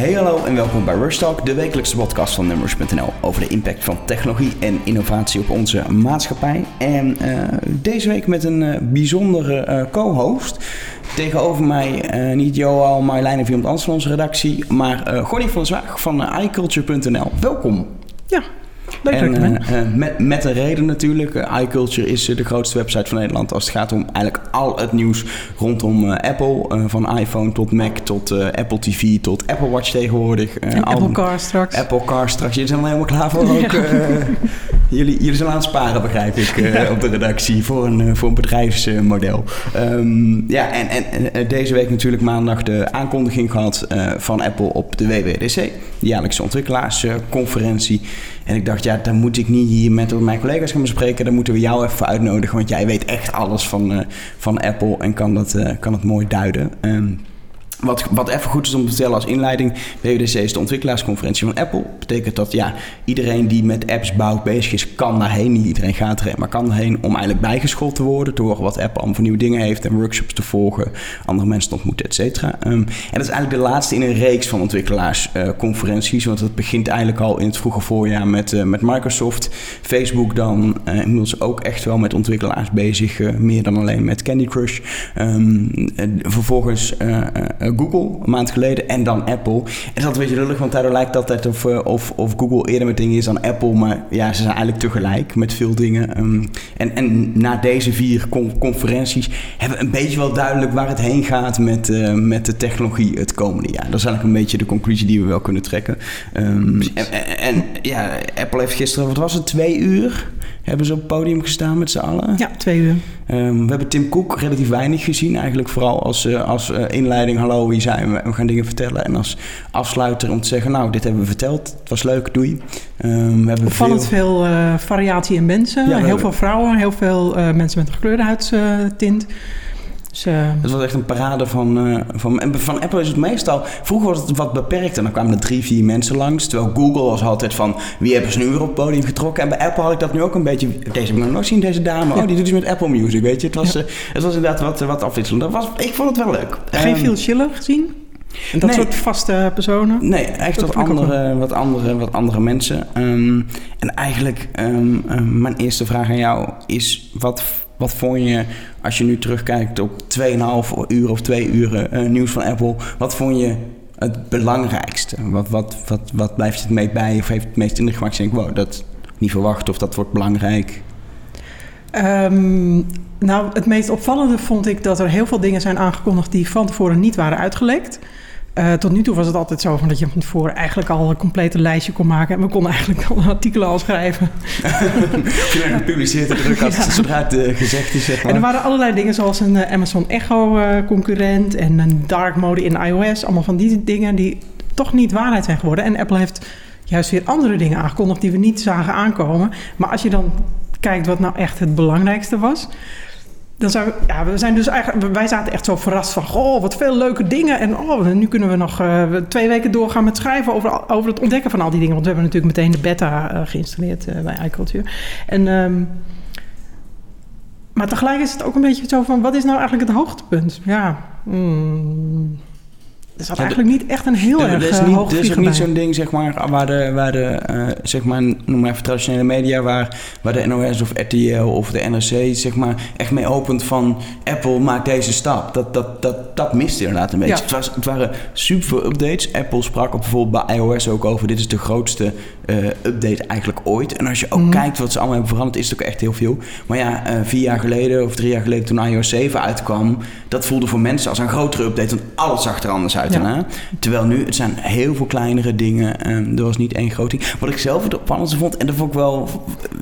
Hey hallo en welkom bij Rush Talk, de wekelijkse podcast van Numbers.nl over de impact van technologie en innovatie op onze maatschappij. En uh, deze week met een uh, bijzondere uh, co-host. Tegenover mij niet Johan Marjolein en Willem Ans van onze redactie, maar Gonnie van Zwaag van iCulture.nl. Welkom. Ja, Leuk en, uh, met, met een reden natuurlijk. Uh, iCulture is de grootste website van Nederland als het gaat om eigenlijk al het nieuws rondom Apple. van iPhone tot Mac tot Apple TV tot Apple Watch tegenwoordig. en Apple Car straks. Apple Car straks. Jullie zijn er helemaal klaar voor ook. Ja. jullie, jullie zijn aan het sparen, begrijp ik, ja. op de redactie voor een, voor een bedrijfsmodel. Um, ja, en, en deze week natuurlijk maandag de aankondiging gehad van Apple op de WWDC. De jaarlijkse ontwikkelaarsconferentie. En ik dacht, ja, dan moet ik niet hier met mijn collega's gaan bespreken. Dan moeten we jou even uitnodigen, want jij weet echt alles van, uh, van Apple en kan dat, uh, kan het mooi duiden. Um, wat, wat even goed is om te vertellen als inleiding. WWDC is de ontwikkelaarsconferentie van Apple. Betekent dat ja, iedereen die met apps bouwt bezig is, kan daarheen. Niet iedereen gaat erheen, maar kan daarheen om eigenlijk bijgeschoold te worden. Horen wat Apple allemaal voor nieuwe dingen heeft en workshops te volgen. Andere mensen te ontmoeten, et cetera. Um, en dat is eigenlijk de laatste in een reeks van ontwikkelaarsconferenties. Want het begint eigenlijk al in het vroege voorjaar met, uh, met Microsoft. Facebook dan uh, inmiddels ook echt wel met ontwikkelaars bezig. meer dan alleen met Candy Crush. Um, vervolgens Google een maand geleden en dan Apple. En dat is altijd een beetje lullig, want daardoor lijkt het altijd of, of, of Google eerder met dingen is dan Apple. Maar ja, ze zijn eigenlijk tegelijk met veel dingen. Um, en, en na deze vier con conferenties hebben we een beetje wel duidelijk waar het heen gaat met, uh, met de technologie het komende jaar. Dat is eigenlijk een beetje de conclusie die we wel kunnen trekken. Um, en, en, en, ja, Apple heeft gisteren, wat was het, twee uur? Hebben ze op het podium gestaan met z'n allen? Ja, twee uur. Um, we hebben Tim Cook relatief weinig gezien. Eigenlijk vooral als, uh, als uh, inleiding, hallo, hier zijn we. We gaan dingen vertellen. En als afsluiter om te zeggen, nou, dit hebben we verteld. Het was leuk, doei. Um, we hebben Opvallend veel, veel uh, variatie in mensen. Ja, heel hebben... veel vrouwen, heel veel mensen met een gekleurde huidstint. Dus, uh, het was echt een parade van, uh, van... En van Apple is het meestal... Vroeger was het wat beperkt en dan kwamen er drie, vier mensen langs. Terwijl Google was altijd van... Wie hebben ze nu weer op het podium getrokken? En bij Apple had ik dat nu ook een beetje... Deze heb ik nog nooit zien, deze dame. Ja. Oh, die doet iets met Apple Music, weet je. Het was, ja. uh, het was inderdaad wat, wat afwisselend. Dat was, ik vond het wel leuk. Geen um, Phil Schiller gezien? En dat nee. soort vaste personen? Nee, echt wat andere, wat, andere, wat andere mensen. Um, en eigenlijk, um, um, mijn eerste vraag aan jou is... Wat, wat vond je, als je nu terugkijkt op 2,5 uur of 2 uur uh, nieuws van Apple... Wat vond je het belangrijkste? Wat, wat, wat, wat blijft het mee bij of heeft het meest indruk gemaakt? Ik denk, wow, dat niet verwacht of dat wordt belangrijk. Um, nou, het meest opvallende vond ik dat er heel veel dingen zijn aangekondigd... die van tevoren niet waren uitgelekt... Uh, tot nu toe was het altijd zo van dat je van tevoren eigenlijk al een complete lijstje kon maken. En we konden eigenlijk al artikelen al schrijven. Je gepubliceerd de druk als ja. zodra het uh, gezegd is. Zeg maar. En er waren allerlei dingen zoals een uh, Amazon Echo concurrent en een dark mode in iOS. Allemaal van die dingen die toch niet waarheid zijn geworden. En Apple heeft juist weer andere dingen aangekondigd die we niet zagen aankomen. Maar als je dan kijkt wat nou echt het belangrijkste was dan we, ja, we zijn dus eigenlijk, wij zaten echt zo verrast van, oh, wat veel leuke dingen. En oh, nu kunnen we nog uh, twee weken doorgaan met schrijven over, over het ontdekken van al die dingen. Want we hebben natuurlijk meteen de beta uh, geïnstalleerd uh, bij iCulture. En, um, maar tegelijk is het ook een beetje zo van, wat is nou eigenlijk het hoogtepunt? Ja, mm, er zat eigenlijk niet echt een heel erg is niet, Er is ook niet zo'n ding, zeg maar, waar de, waar de uh, zeg maar, noem maar even traditionele media, waar, waar de NOS of RTL of de NRC, zeg maar, echt mee opent van Apple maakt deze stap. Dat, dat, dat, dat miste inderdaad een beetje. Ja. Het, was, het waren super veel updates. Apple sprak op bijvoorbeeld bij iOS ook over, dit is de grootste uh, update eigenlijk ooit. En als je ook mm. kijkt wat ze allemaal hebben veranderd, is het ook echt heel veel. Maar ja, uh, vier jaar geleden of drie jaar geleden toen iOS 7 uitkwam, dat voelde voor mensen als een grotere update, want alles zag er anders uit. Ja. Terwijl nu, het zijn heel veel kleinere dingen. Um, er was niet één groot ding. Wat ik zelf het opvallendste vond, en dat vond ik wel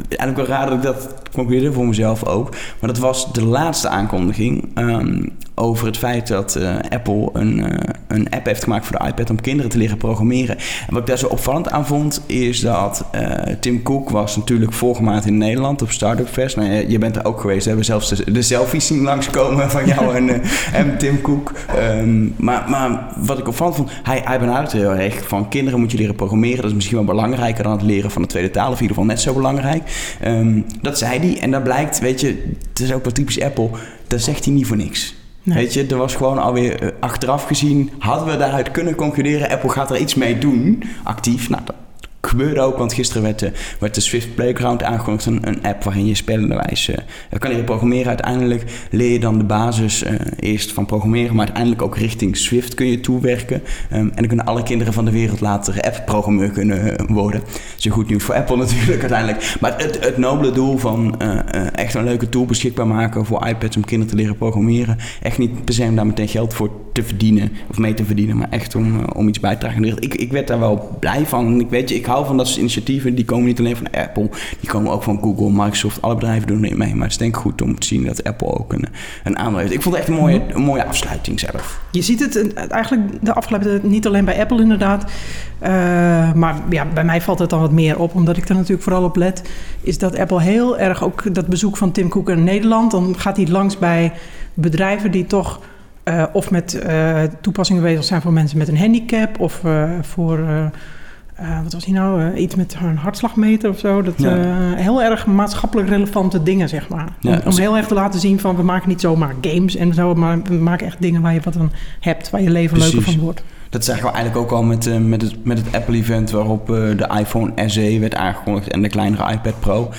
eigenlijk wel raar dat ik dat concludeerde voor mezelf ook. Maar dat was de laatste aankondiging um, over het feit dat uh, Apple een, uh, een app heeft gemaakt voor de iPad om kinderen te leren programmeren. En wat ik daar zo opvallend aan vond, is dat uh, Tim Cook was natuurlijk vorige maand in Nederland op Startup Fest. Nou, je, je bent er ook geweest. We hebben zelfs de, de selfies zien langskomen van jou en, en Tim Cook. Um, maar, maar wat ik opvallend vond, hij, hij benadert heel erg van kinderen moet je leren programmeren. Dat is misschien wel belangrijker dan het leren van de tweede taal, of in ieder geval net zo belangrijk. Um, dat zei hij en dat blijkt, weet je, het is ook wel typisch Apple, dat zegt hij niet voor niks. Weet je, er was gewoon alweer uh, achteraf gezien, hadden we daaruit kunnen concluderen, Apple gaat er iets mee doen, actief. Nou, dat gebeurde ook, want gisteren werd de, werd de Swift Playground aangekondigd. Een, een app waarin je spelenderwijs uh, kan leren programmeren. Uiteindelijk leer je dan de basis uh, eerst van programmeren, maar uiteindelijk ook richting Swift kun je toewerken. Um, en dan kunnen alle kinderen van de wereld later app-programmeur kunnen worden. Dat is goed nieuws voor Apple natuurlijk uiteindelijk. Maar het, het nobele doel van echt een leuke tool beschikbaar maken voor iPads om kinderen te leren programmeren. Echt niet per se om daar meteen geld voor te verdienen of mee te verdienen, maar echt om, om iets bij te dragen. Ik, ik werd daar wel blij van. Ik weet je, ik hou van dat soort initiatieven. Die komen niet alleen van Apple, die komen ook van Google, Microsoft. Alle bedrijven doen er mee. Maar het is denk ik goed om te zien dat Apple ook een, een aandeel heeft. Ik vond het echt een mooie, een mooie afsluiting zelf. Je ziet het eigenlijk de afgelopen niet alleen bij Apple inderdaad. Uh, maar ja, bij mij valt het dan wat meer op, omdat ik er natuurlijk vooral op let. Is dat Apple heel erg ook dat bezoek van Tim Cook in Nederland. Dan gaat hij langs bij bedrijven die toch. Uh, of met uh, toepassingen bezig zijn voor mensen met een handicap of voor uh, wat was hij nou? Uh, iets met een hartslagmeter of zo. Dat, ja. uh, heel erg maatschappelijk relevante dingen, zeg maar. Ja, om, om, heel erg te laten zien van we maken niet zomaar games en zo, maar we maken echt dingen waar je wat aan hebt, waar je leven Precies. leuker van wordt. Dat zagen we eigenlijk ook al met, met, het, met het Apple-event waarop de iPhone SE werd aangekondigd en de kleinere iPad Pro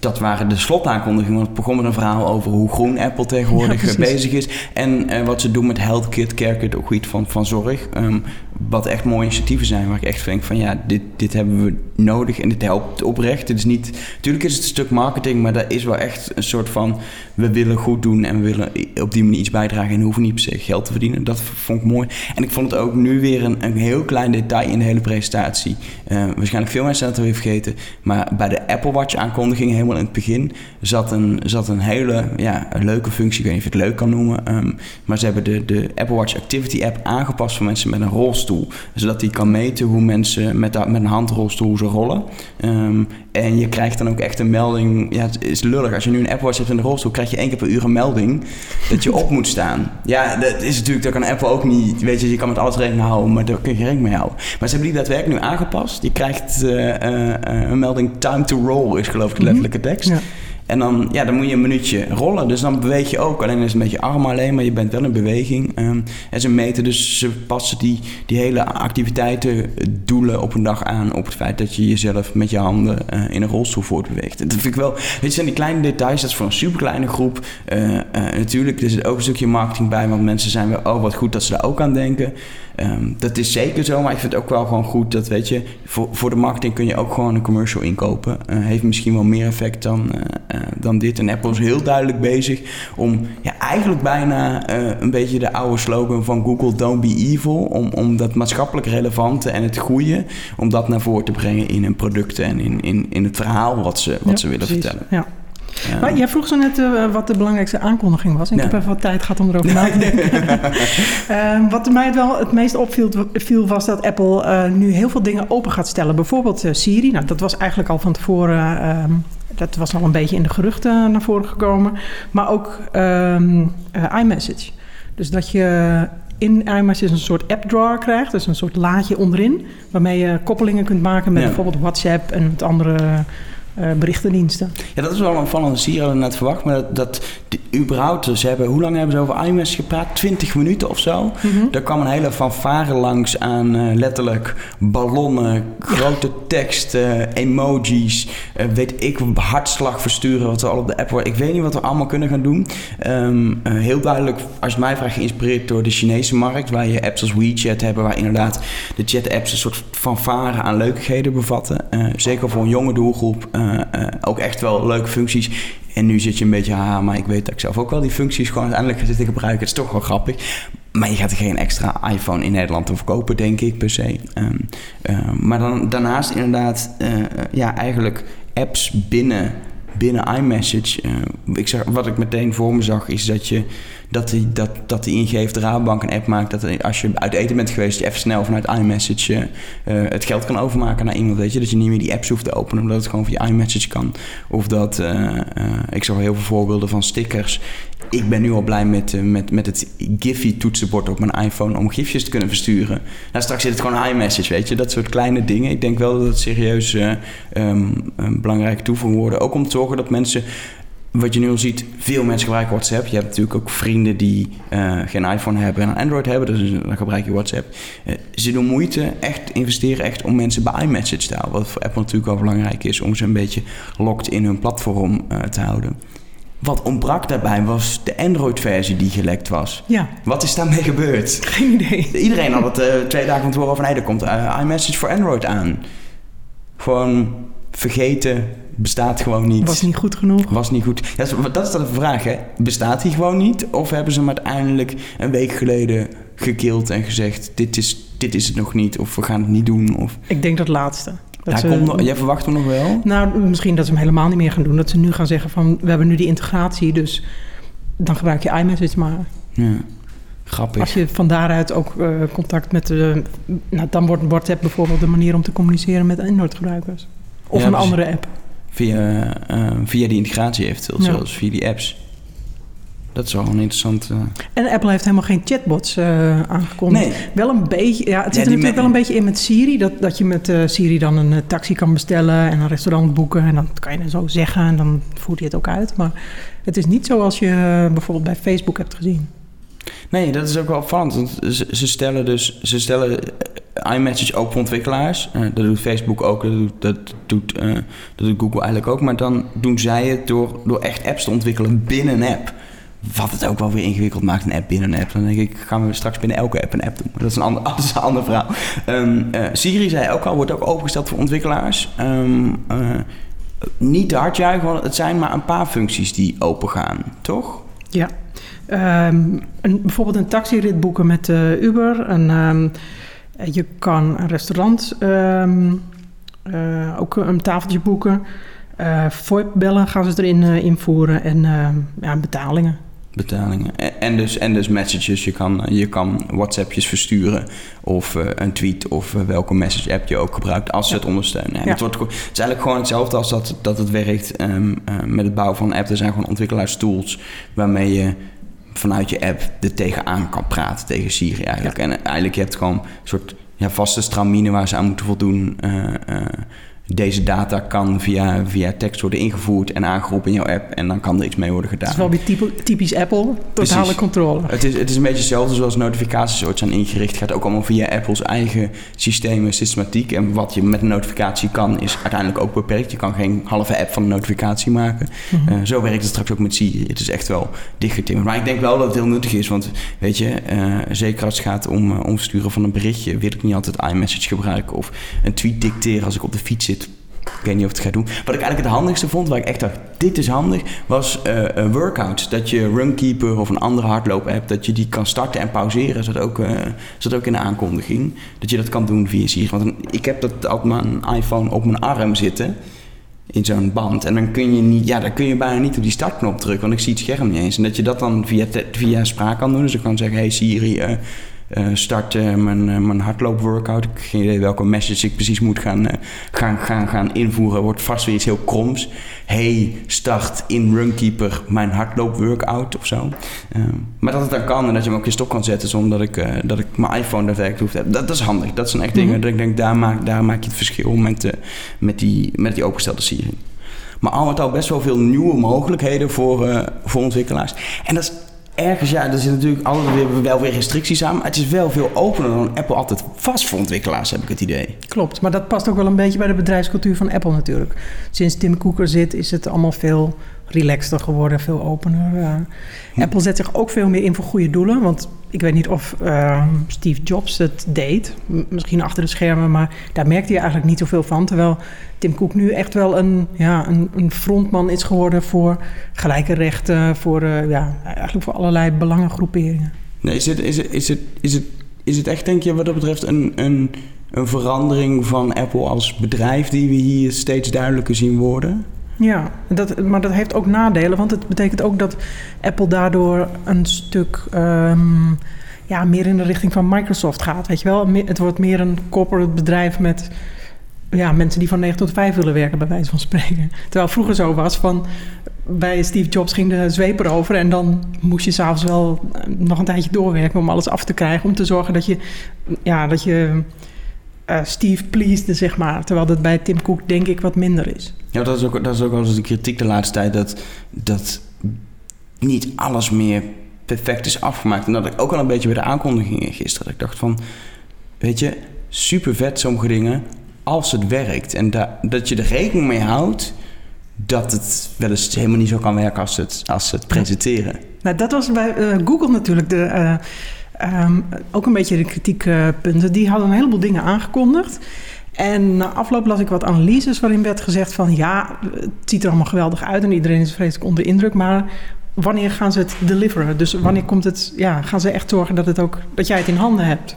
dat waren de slotaankondigingen. Want het begon met een verhaal over hoe groen Apple tegenwoordig ja, bezig is. En uh, wat ze doen met HealthKit, CareKit, ook iets van, van zorg. Um, wat echt mooie initiatieven zijn. Waar ik echt denk van ja, dit, dit hebben we nodig en dit helpt oprecht. Het is niet, natuurlijk is het een stuk marketing, maar dat is wel echt een soort van... we willen goed doen en we willen op die manier iets bijdragen... en hoeven niet per se geld te verdienen. Dat vond ik mooi. En ik vond het ook nu weer een, een heel klein detail in de hele presentatie. Uh, waarschijnlijk veel mensen dat weer vergeten. Maar bij de Apple Watch aankondiging helemaal in het begin... zat een, zat een hele ja, leuke functie, ik weet niet of je het leuk kan noemen... Um, maar ze hebben de, de Apple Watch Activity app aangepast voor mensen met een rolstoel. Zodat hij kan meten hoe mensen met, met een handrolstoel ze rollen. Um, en je krijgt dan ook echt een melding. Ja, het is lullig. Als je nu een Apple Watch hebt in de rolstoel, krijg je één keer per uur een melding dat je op moet staan. Ja, dat is natuurlijk, dat kan Apple ook niet. Weet je, je kan met alles rekening houden, maar daar kun je rekening mee houden. Maar ze hebben die daadwerkelijk nu aangepast. Je krijgt uh, uh, een melding time to roll, is geloof ik de letterlijke tekst. Ja. En dan, ja, dan moet je een minuutje rollen. Dus dan beweeg je ook. Alleen is het een beetje arm alleen, maar je bent wel in beweging. Um, en ze meten dus, ze passen die, die hele activiteiten, doelen op een dag aan... op het feit dat je jezelf met je handen uh, in een rolstoel voortbeweegt. Dat vind ik wel... Dit zijn die kleine details, dat is voor een superkleine groep. Uh, natuurlijk, er zit ook een stukje marketing bij... want mensen zijn wel, oh wat goed dat ze daar ook aan denken... Um, dat is zeker zo, maar ik vind het ook wel gewoon goed dat, weet je, voor, voor de marketing kun je ook gewoon een commercial inkopen. Uh, heeft misschien wel meer effect dan, uh, uh, dan dit. En Apple is heel duidelijk bezig om ja, eigenlijk bijna een beetje de oude slogan van Google, don't be evil, om, om dat maatschappelijk relevante en het goede, om dat naar voren te brengen in hun producten en in, in, in het verhaal wat ze, wat ja, ze willen precies. vertellen. Ja. Ja. Maar jij vroeg zo net uh, wat de belangrijkste aankondiging was. Ik ja. heb even wat tijd gehad om erover na te denken. uh, wat mij wel het meest opviel viel, was dat Apple uh, nu heel veel dingen open gaat stellen. Bijvoorbeeld Siri. Nou, dat was eigenlijk al van tevoren... Ehm, dat was al een beetje in de geruchten naar voren gekomen. Maar ook um, iMessage. Dus dat je in iMessage een soort app drawer krijgt. Dus een soort laadje onderin. Waarmee je koppelingen kunt maken met ja. bijvoorbeeld WhatsApp en het andere berichtendiensten. Ja, dat is wel een van Sier hadden net verwacht, maar dat, dat die, überhaupt, ze hebben, hoe lang hebben ze over iMessage gepraat? 20 minuten of zo. Mm-hmm. Daar kwam een hele fanfare langs aan uh, letterlijk ballonnen, grote tekst, uh, emojis, weet ik, hartslag versturen, wat er al op de app wordt. Ik weet niet wat we allemaal kunnen gaan doen. Um, heel duidelijk, als je mij vraagt, geïnspireerd door de Chinese markt, waar je apps als WeChat hebben, waar inderdaad de chat-apps een soort fanfare aan leukigheden bevatten. zeker voor een jonge doelgroep. Uh, uh, ook echt wel leuke functies. En nu zit je een beetje, haha, maar ik weet dat ik zelf ook wel die functies gewoon uiteindelijk ga zitten gebruiken. Het is toch wel grappig. Maar je gaat er geen extra iPhone in Nederland te verkopen, denk ik, per se. Um, uh, maar dan, daarnaast inderdaad, ja, eigenlijk apps binnen binnen iMessage, uh, ik zeg, wat ik meteen voor me zag, is dat je dat die, dat, dat de Rabobank een app maakt, dat als je uit eten bent geweest, je even snel vanuit iMessage uh, het geld kan overmaken naar iemand, weet je. Dat je niet meer die apps hoeft te openen, omdat het gewoon via iMessage kan. Of dat, ik zag heel veel voorbeelden van stickers. Ik ben nu al blij met, met, met het Giphy toetsenbord op mijn iPhone om gifjes te kunnen versturen. Nou, straks zit het gewoon iMessage, weet je. Dat soort kleine dingen. Ik denk wel dat het serieus um, een belangrijke toevoeging worden. Ook om te zorgen dat mensen wat je nu al ziet, veel mensen gebruiken WhatsApp. Je hebt natuurlijk ook vrienden die uh, geen iPhone hebben en een Android hebben, dus dan gebruik je WhatsApp. Uh, ze doen moeite, echt investeren echt om mensen bij iMessage te houden. Wat voor Apple natuurlijk wel belangrijk is om ze een beetje locked in hun platform uh, te houden. Wat ontbrak daarbij was de Android-versie die gelekt was. Ja. Wat is daarmee gebeurd? Geen idee. Iedereen had het twee dagen van tevoren over, nee, er komt iMessage voor Android aan. Gewoon vergeten, bestaat gewoon niet. Was niet goed genoeg. Was niet goed. Ja, dat is dan de vraag, hè. Bestaat hij gewoon niet? Of hebben ze hem uiteindelijk een week geleden gekild en gezegd... dit is, dit is het nog niet, of we gaan het niet doen? Of... Ik denk dat laatste. Dat komt, jij verwacht hem nog wel? Nou, misschien dat ze hem helemaal niet meer gaan doen. Dat ze nu gaan zeggen van, we hebben nu die integratie, dus dan gebruik je iMessage maar. Ja. Grappig. Als je van daaruit ook uh, contact met de... Nou, dan wordt WhatsApp bijvoorbeeld de manier om te communiceren met Android-gebruikers. Of Ja, een andere app. Via, eh, via die integratie eventueel, Ja. zelfs via die apps. Dat is wel een interessant... eh, En Apple heeft helemaal geen chatbots eh, aangekondigd. Nee. Wel een beetje, ja, het Ja, zit er natuurlijk wel een beetje in met Siri. Dat, dat je met eh, Siri dan een taxi kan bestellen en een restaurant boeken. En dan kan je het zo zeggen en dan voert hij het ook uit. Maar het is niet zoals je bijvoorbeeld bij Facebook hebt gezien. Nee, dat is ook wel opvallend. Want ze, ze stellen dus ze stellen iMessage open voor ontwikkelaars. Dat doet Facebook ook, dat doet, dat, doet, dat doet Google eigenlijk ook. Maar dan doen zij het door, door echt apps te ontwikkelen binnen een app. Wat het ook wel weer ingewikkeld maakt, een app binnen een app. Dan denk ik, gaan we straks binnen elke app een app doen. Dat is een ander, dat is een verhaal. Eh, Siri zei ook al, wordt ook opengesteld voor ontwikkelaars. Ehm, eh, niet te hard juichen, want het zijn maar een paar functies die open gaan, toch? Ja. Ehm, een, bijvoorbeeld een taxirit boeken met eh, Uber. En, je kan een restaurant ook een tafeltje boeken. VoIP-bellen gaan ze erin invoeren. En ja, betalingen. Betalingen. En, en dus, en dus messages. Je kan, je kan WhatsAppjes versturen of eh, een tweet of eh, welke message app je ook gebruikt als ze Ja. het ondersteunen. Ja. het, wordt, het is eigenlijk gewoon hetzelfde als dat, dat het werkt ehm, eh, met het bouwen van een app. Er zijn gewoon ontwikkelaarstools waarmee je vanuit je app er tegenaan kan praten, tegen Siri eigenlijk. En eigenlijk je hebt gewoon een soort ja, vaste stramine waar ze aan moeten voldoen. Deze data kan via, via tekst worden ingevoerd en aangeroepen in jouw app. En dan kan er iets mee worden gedaan. Het is wel weer typisch Apple. Totale Precies. controle. Het is, het is een beetje hetzelfde zoals notificaties ooit zijn ingericht. gaat ook allemaal via Apple's eigen systemen, systematiek. En wat je met een notificatie kan, is uiteindelijk ook beperkt. Je kan geen halve app van een notificatie maken. Mhm. Eh, zo werkt het straks ook met Siri. Het is echt wel dichtgetimmerd. Maar ik denk wel dat het heel nuttig is. Want weet je, eh, zeker als het gaat om eh, omsturen van een berichtje... wil ik niet altijd iMessage gebruiken. Of een tweet dicteren als ik op de fiets zit. Ik weet niet of het gaat doen. Wat ik eigenlijk het handigste vond, waar ik echt dacht, dit is handig, was eh een workout. Dat je Runkeeper of een andere hardloop-app, dat je die kan starten en pauzeren. Zat ook, eh, zat ook in de aankondiging. Dat je dat kan doen via Siri. Want ik heb dat op mijn iPhone op mijn arm zitten. In zo'n band. En dan kun je niet, ja, dan kun je bijna niet op die startknop drukken, want ik zie het scherm niet eens. En dat je dat dan via, via spraak kan doen. Dus ik kan zeggen, hey Siri, eh, eh, start eh, mijn, eh, mijn hardloopworkout. Ik heb geen idee welke message ik precies moet gaan, gaan, gaan, gaan invoeren. Wordt vast weer iets heel kroms. Hey, start in Runkeeper mijn hardloopworkout of zo. Maar dat het dan kan en dat je hem ook in stop kan zetten zonder dat ik, dat ik mijn iPhone daadwerkelijk hoef te hebben. Dat, dat is handig. Dat zijn echt dingen Mhm. dat ik denk, daar maak, daar maak je het verschil met, met, die, met die opengestelde Siri. Maar al met al best wel veel nieuwe mogelijkheden voor, voor ontwikkelaars. En dat is ergens, ja, er zitten natuurlijk altijd weer, wel weer restricties aan. Maar het is wel veel opener dan Apple altijd vast voor ontwikkelaars, heb ik het idee. Klopt, maar dat past ook wel een beetje bij de bedrijfscultuur van Apple natuurlijk. Sinds Tim Cook er zit, is het allemaal veel relaxter geworden, veel opener. eh. Hm. Apple zet zich ook veel meer in voor goede doelen. Want ik weet niet of eh, Steve Jobs het deed. Misschien achter de schermen, maar daar merkte je eigenlijk niet zoveel van. Terwijl Tim Cook nu echt wel een, ja, een, een frontman is geworden voor gelijke rechten, voor, eh, ja, eigenlijk voor allerlei belangengroeperingen. Is, het, is, het, is, het, is, het, is het echt, denk je, wat dat betreft, een, een, een verandering van Apple als bedrijf die we hier steeds duidelijker zien worden? Ja, dat, maar dat heeft ook nadelen, want het betekent ook dat Apple daardoor een stuk ehm, ja, meer in de richting van Microsoft gaat. Weet je wel, het wordt meer een corporate bedrijf met ja, mensen die van 9 tot 5 willen werken, bij wijze van spreken. Terwijl vroeger zo was van bij Steve Jobs ging de zweep erover en dan moest je s'avonds wel eh, nog een tijdje doorwerken om alles af te krijgen, om te zorgen dat je, ja, dat je eh, Steve pleasde, zeg maar. Terwijl dat bij Tim Cook denk ik wat minder is. Ja, dat is ook, dat is ook wel eens de kritiek de laatste tijd. Dat, dat niet alles meer perfect is afgemaakt. En dat ik ook al een beetje bij de aankondigingen gisteren. Dat ik dacht van, weet je, super vet sommige dingen als het werkt. En da dat je er rekening mee houdt dat het wel eens helemaal niet zo kan werken als het, als het presenteren. Nou, dat was bij uh, Google natuurlijk de, uh, um, ook een beetje de kritiekpunten. Die hadden een heleboel dingen aangekondigd. En na afloop las ik wat analyses waarin werd gezegd van... ja, het ziet er allemaal geweldig uit en iedereen is vreselijk onder indruk... maar wanneer gaan ze het deliveren? Dus wanneer komt het, ja, gaan ze echt zorgen dat, het ook, dat jij het in handen hebt?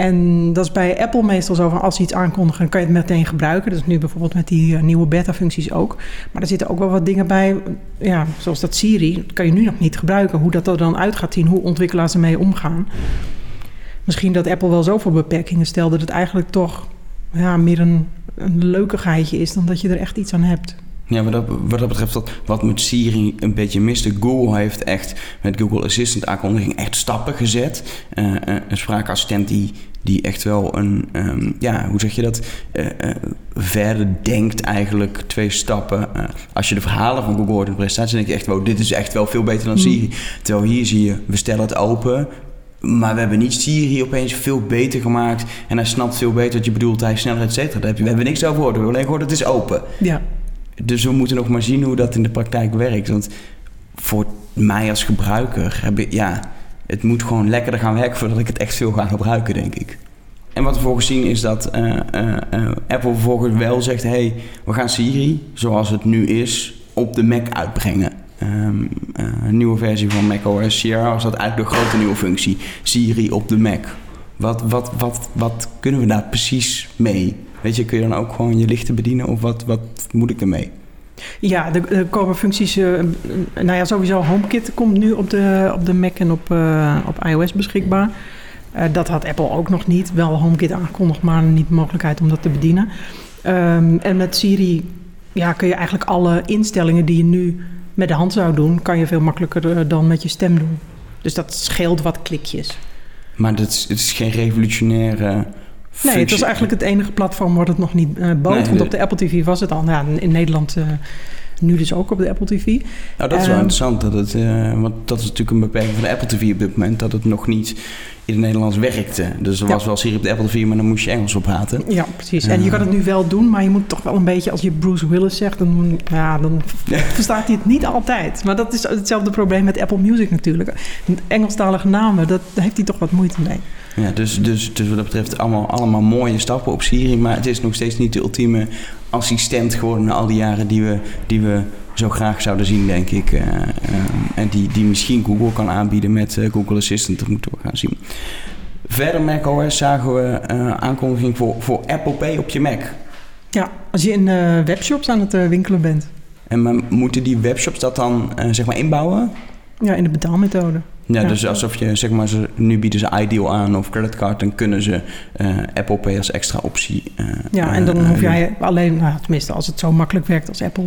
En dat is bij Apple meestal zo van als ze iets aankondigen, kan je het meteen gebruiken. Dat is nu bijvoorbeeld met die uh, nieuwe beta-functies ook. Maar er zitten ook wel wat dingen bij, ja, zoals dat Siri, dat kan je nu nog niet gebruiken. Hoe dat er dan uit gaat zien, hoe ontwikkelaars ermee omgaan. Misschien dat Apple wel zoveel beperkingen stelt dat het eigenlijk toch ja, meer een, een leukigheidje is dan dat je er echt iets aan hebt. Ja, wat dat, wat dat betreft, dat, wat met Siri een beetje miste. Google heeft echt met Google Assistant aankondiging echt stappen gezet. Uh, een spraakassistent die, die echt wel een, um, ja, hoe zeg je dat, uh, uh, verder denkt eigenlijk twee stappen. als je de verhalen van Google hoort in de presentatie, denk je echt, wow, dit is echt wel veel beter dan mm. Siri. Terwijl hier zie je, we stellen het open, maar we hebben niet Siri opeens veel beter gemaakt. En hij snapt veel beter wat je bedoelt, hij sneller, et cetera. We hebben niks over gehoord. We hebben alleen gehoord, het is open. Ja. Dus we moeten nog maar zien hoe dat in de praktijk werkt. Want voor mij als gebruiker heb ik, ja, het moet gewoon lekkerder gaan werken voordat ik het echt veel ga gebruiken, denk ik. En wat we vervolgens zien is dat uh, uh, uh, Apple vervolgens wel zegt: hey, we gaan Siri, zoals het nu is, op de Mac uitbrengen. Um, een nieuwe versie van macOS Sierra was dat eigenlijk de grote nieuwe functie: Siri op de Mac. Wat, wat, wat, wat kunnen we daar precies mee? Weet je, kun je dan ook gewoon je lichten bedienen of wat, wat moet ik ermee? Ja, er, komen functies. Uh, nou ja, sowieso HomeKit komt nu op de, op de Mac en op, uh, op iOS beschikbaar. Uh, dat had Apple ook nog niet. Wel HomeKit aangekondigd, maar niet de mogelijkheid om dat te bedienen. Um, en met Siri ja, kun je eigenlijk alle instellingen die je nu met de hand zou doen, kan je veel makkelijker dan met je stem doen. Dus dat scheelt wat klikjes. Maar het is geen revolutionaire Nee, het was eigenlijk het enige platform wat het nog niet uh, bood. Nee, want op de Apple TV was het al. Ja, in Nederland uh, nu dus ook op de Apple TV. Nou, dat is wel ehm, interessant. Dat het, uh, want dat is natuurlijk een beperking van de Apple TV op dit moment. Dat het nog niet in het Nederlands werkte. Dus er was wel serie op de Apple TV, maar dan moest je Engels op praten. Ja, precies. En je kan het nu wel doen, maar je moet toch wel een beetje... Als je Bruce Willis zegt, dan, ja, dan verstaat hij het niet altijd. Maar dat is hetzelfde probleem met Apple Music natuurlijk. Engelstalige namen, dat, daar heeft hij toch wat moeite mee. Ja, dus, dus, dus wat dat betreft allemaal, allemaal mooie stappen op Siri. Maar het is nog steeds niet de ultieme assistent geworden na al die jaren die we, die we zo graag zouden zien, denk ik. Uh, uh, en die, die misschien Google kan aanbieden met uh, Google Assistant. Dat moeten we gaan zien. Verder macOS zagen we aankondiging voor, voor Apple Pay op je Mac. Ja, als je in webshops aan het winkelen bent. En maar moeten die webshops dat dan zeg maar inbouwen? Ja, in de betaalmethode. Ja, dus alsof je, zeg maar, ze, nu bieden ze Ideal aan of creditcard, dan kunnen ze uh, Apple Pay als extra optie. Uh, ja, en dan uh, hoef jij alleen, nou, tenminste als het zo makkelijk werkt als Apple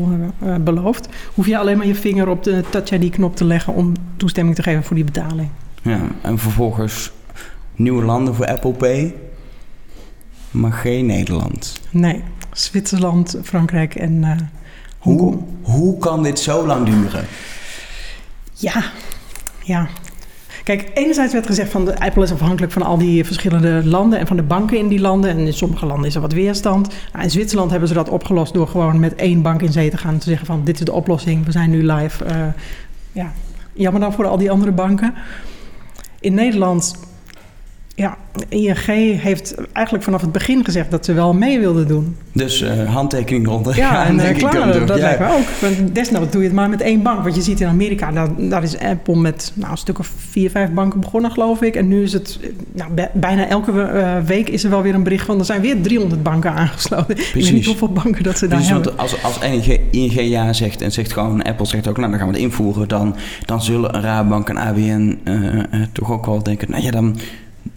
belooft, hoef je alleen maar je vinger op de Touch ID-knop te leggen om toestemming te geven voor die betaling. Ja, en vervolgens nieuwe landen voor Apple Pay, maar geen Nederland. Nee, Zwitserland, Frankrijk en Hoe, hoe kan dit zo lang duren? Ja, ja, Kijk, enerzijds werd gezegd van de Apple is afhankelijk van al die verschillende landen en van de banken in die landen. En in sommige landen is er wat weerstand. Nou, in Zwitserland hebben ze dat opgelost door gewoon met één bank in zee te gaan te zeggen van dit is de oplossing, we zijn nu live. Uh, ja, jammer dan voor al die andere banken. In Nederland ja, ING heeft eigenlijk vanaf het begin gezegd dat ze wel mee wilden doen. Dus uh, handtekening rond. Ja, en uh, klaar, dat ja. lijkt me ook. Desnoods doe je het maar met één bank. Want je ziet in Amerika, daar, daar is Apple met nou, een stuk of vier, vijf banken begonnen, geloof ik. En nu is het, nou, bijna elke uh, week is er wel weer een bericht van... er zijn weer 300 banken aangesloten. Precies. Ik weet niet hoeveel banken dat ze daar Precies, hebben. Want als, als ING, ING ja zegt en zegt gewoon... Apple zegt ook, nou, dan gaan we het invoeren. Dan, dan zullen een Rabobank en ABN toch ook wel denken... nou ja, dan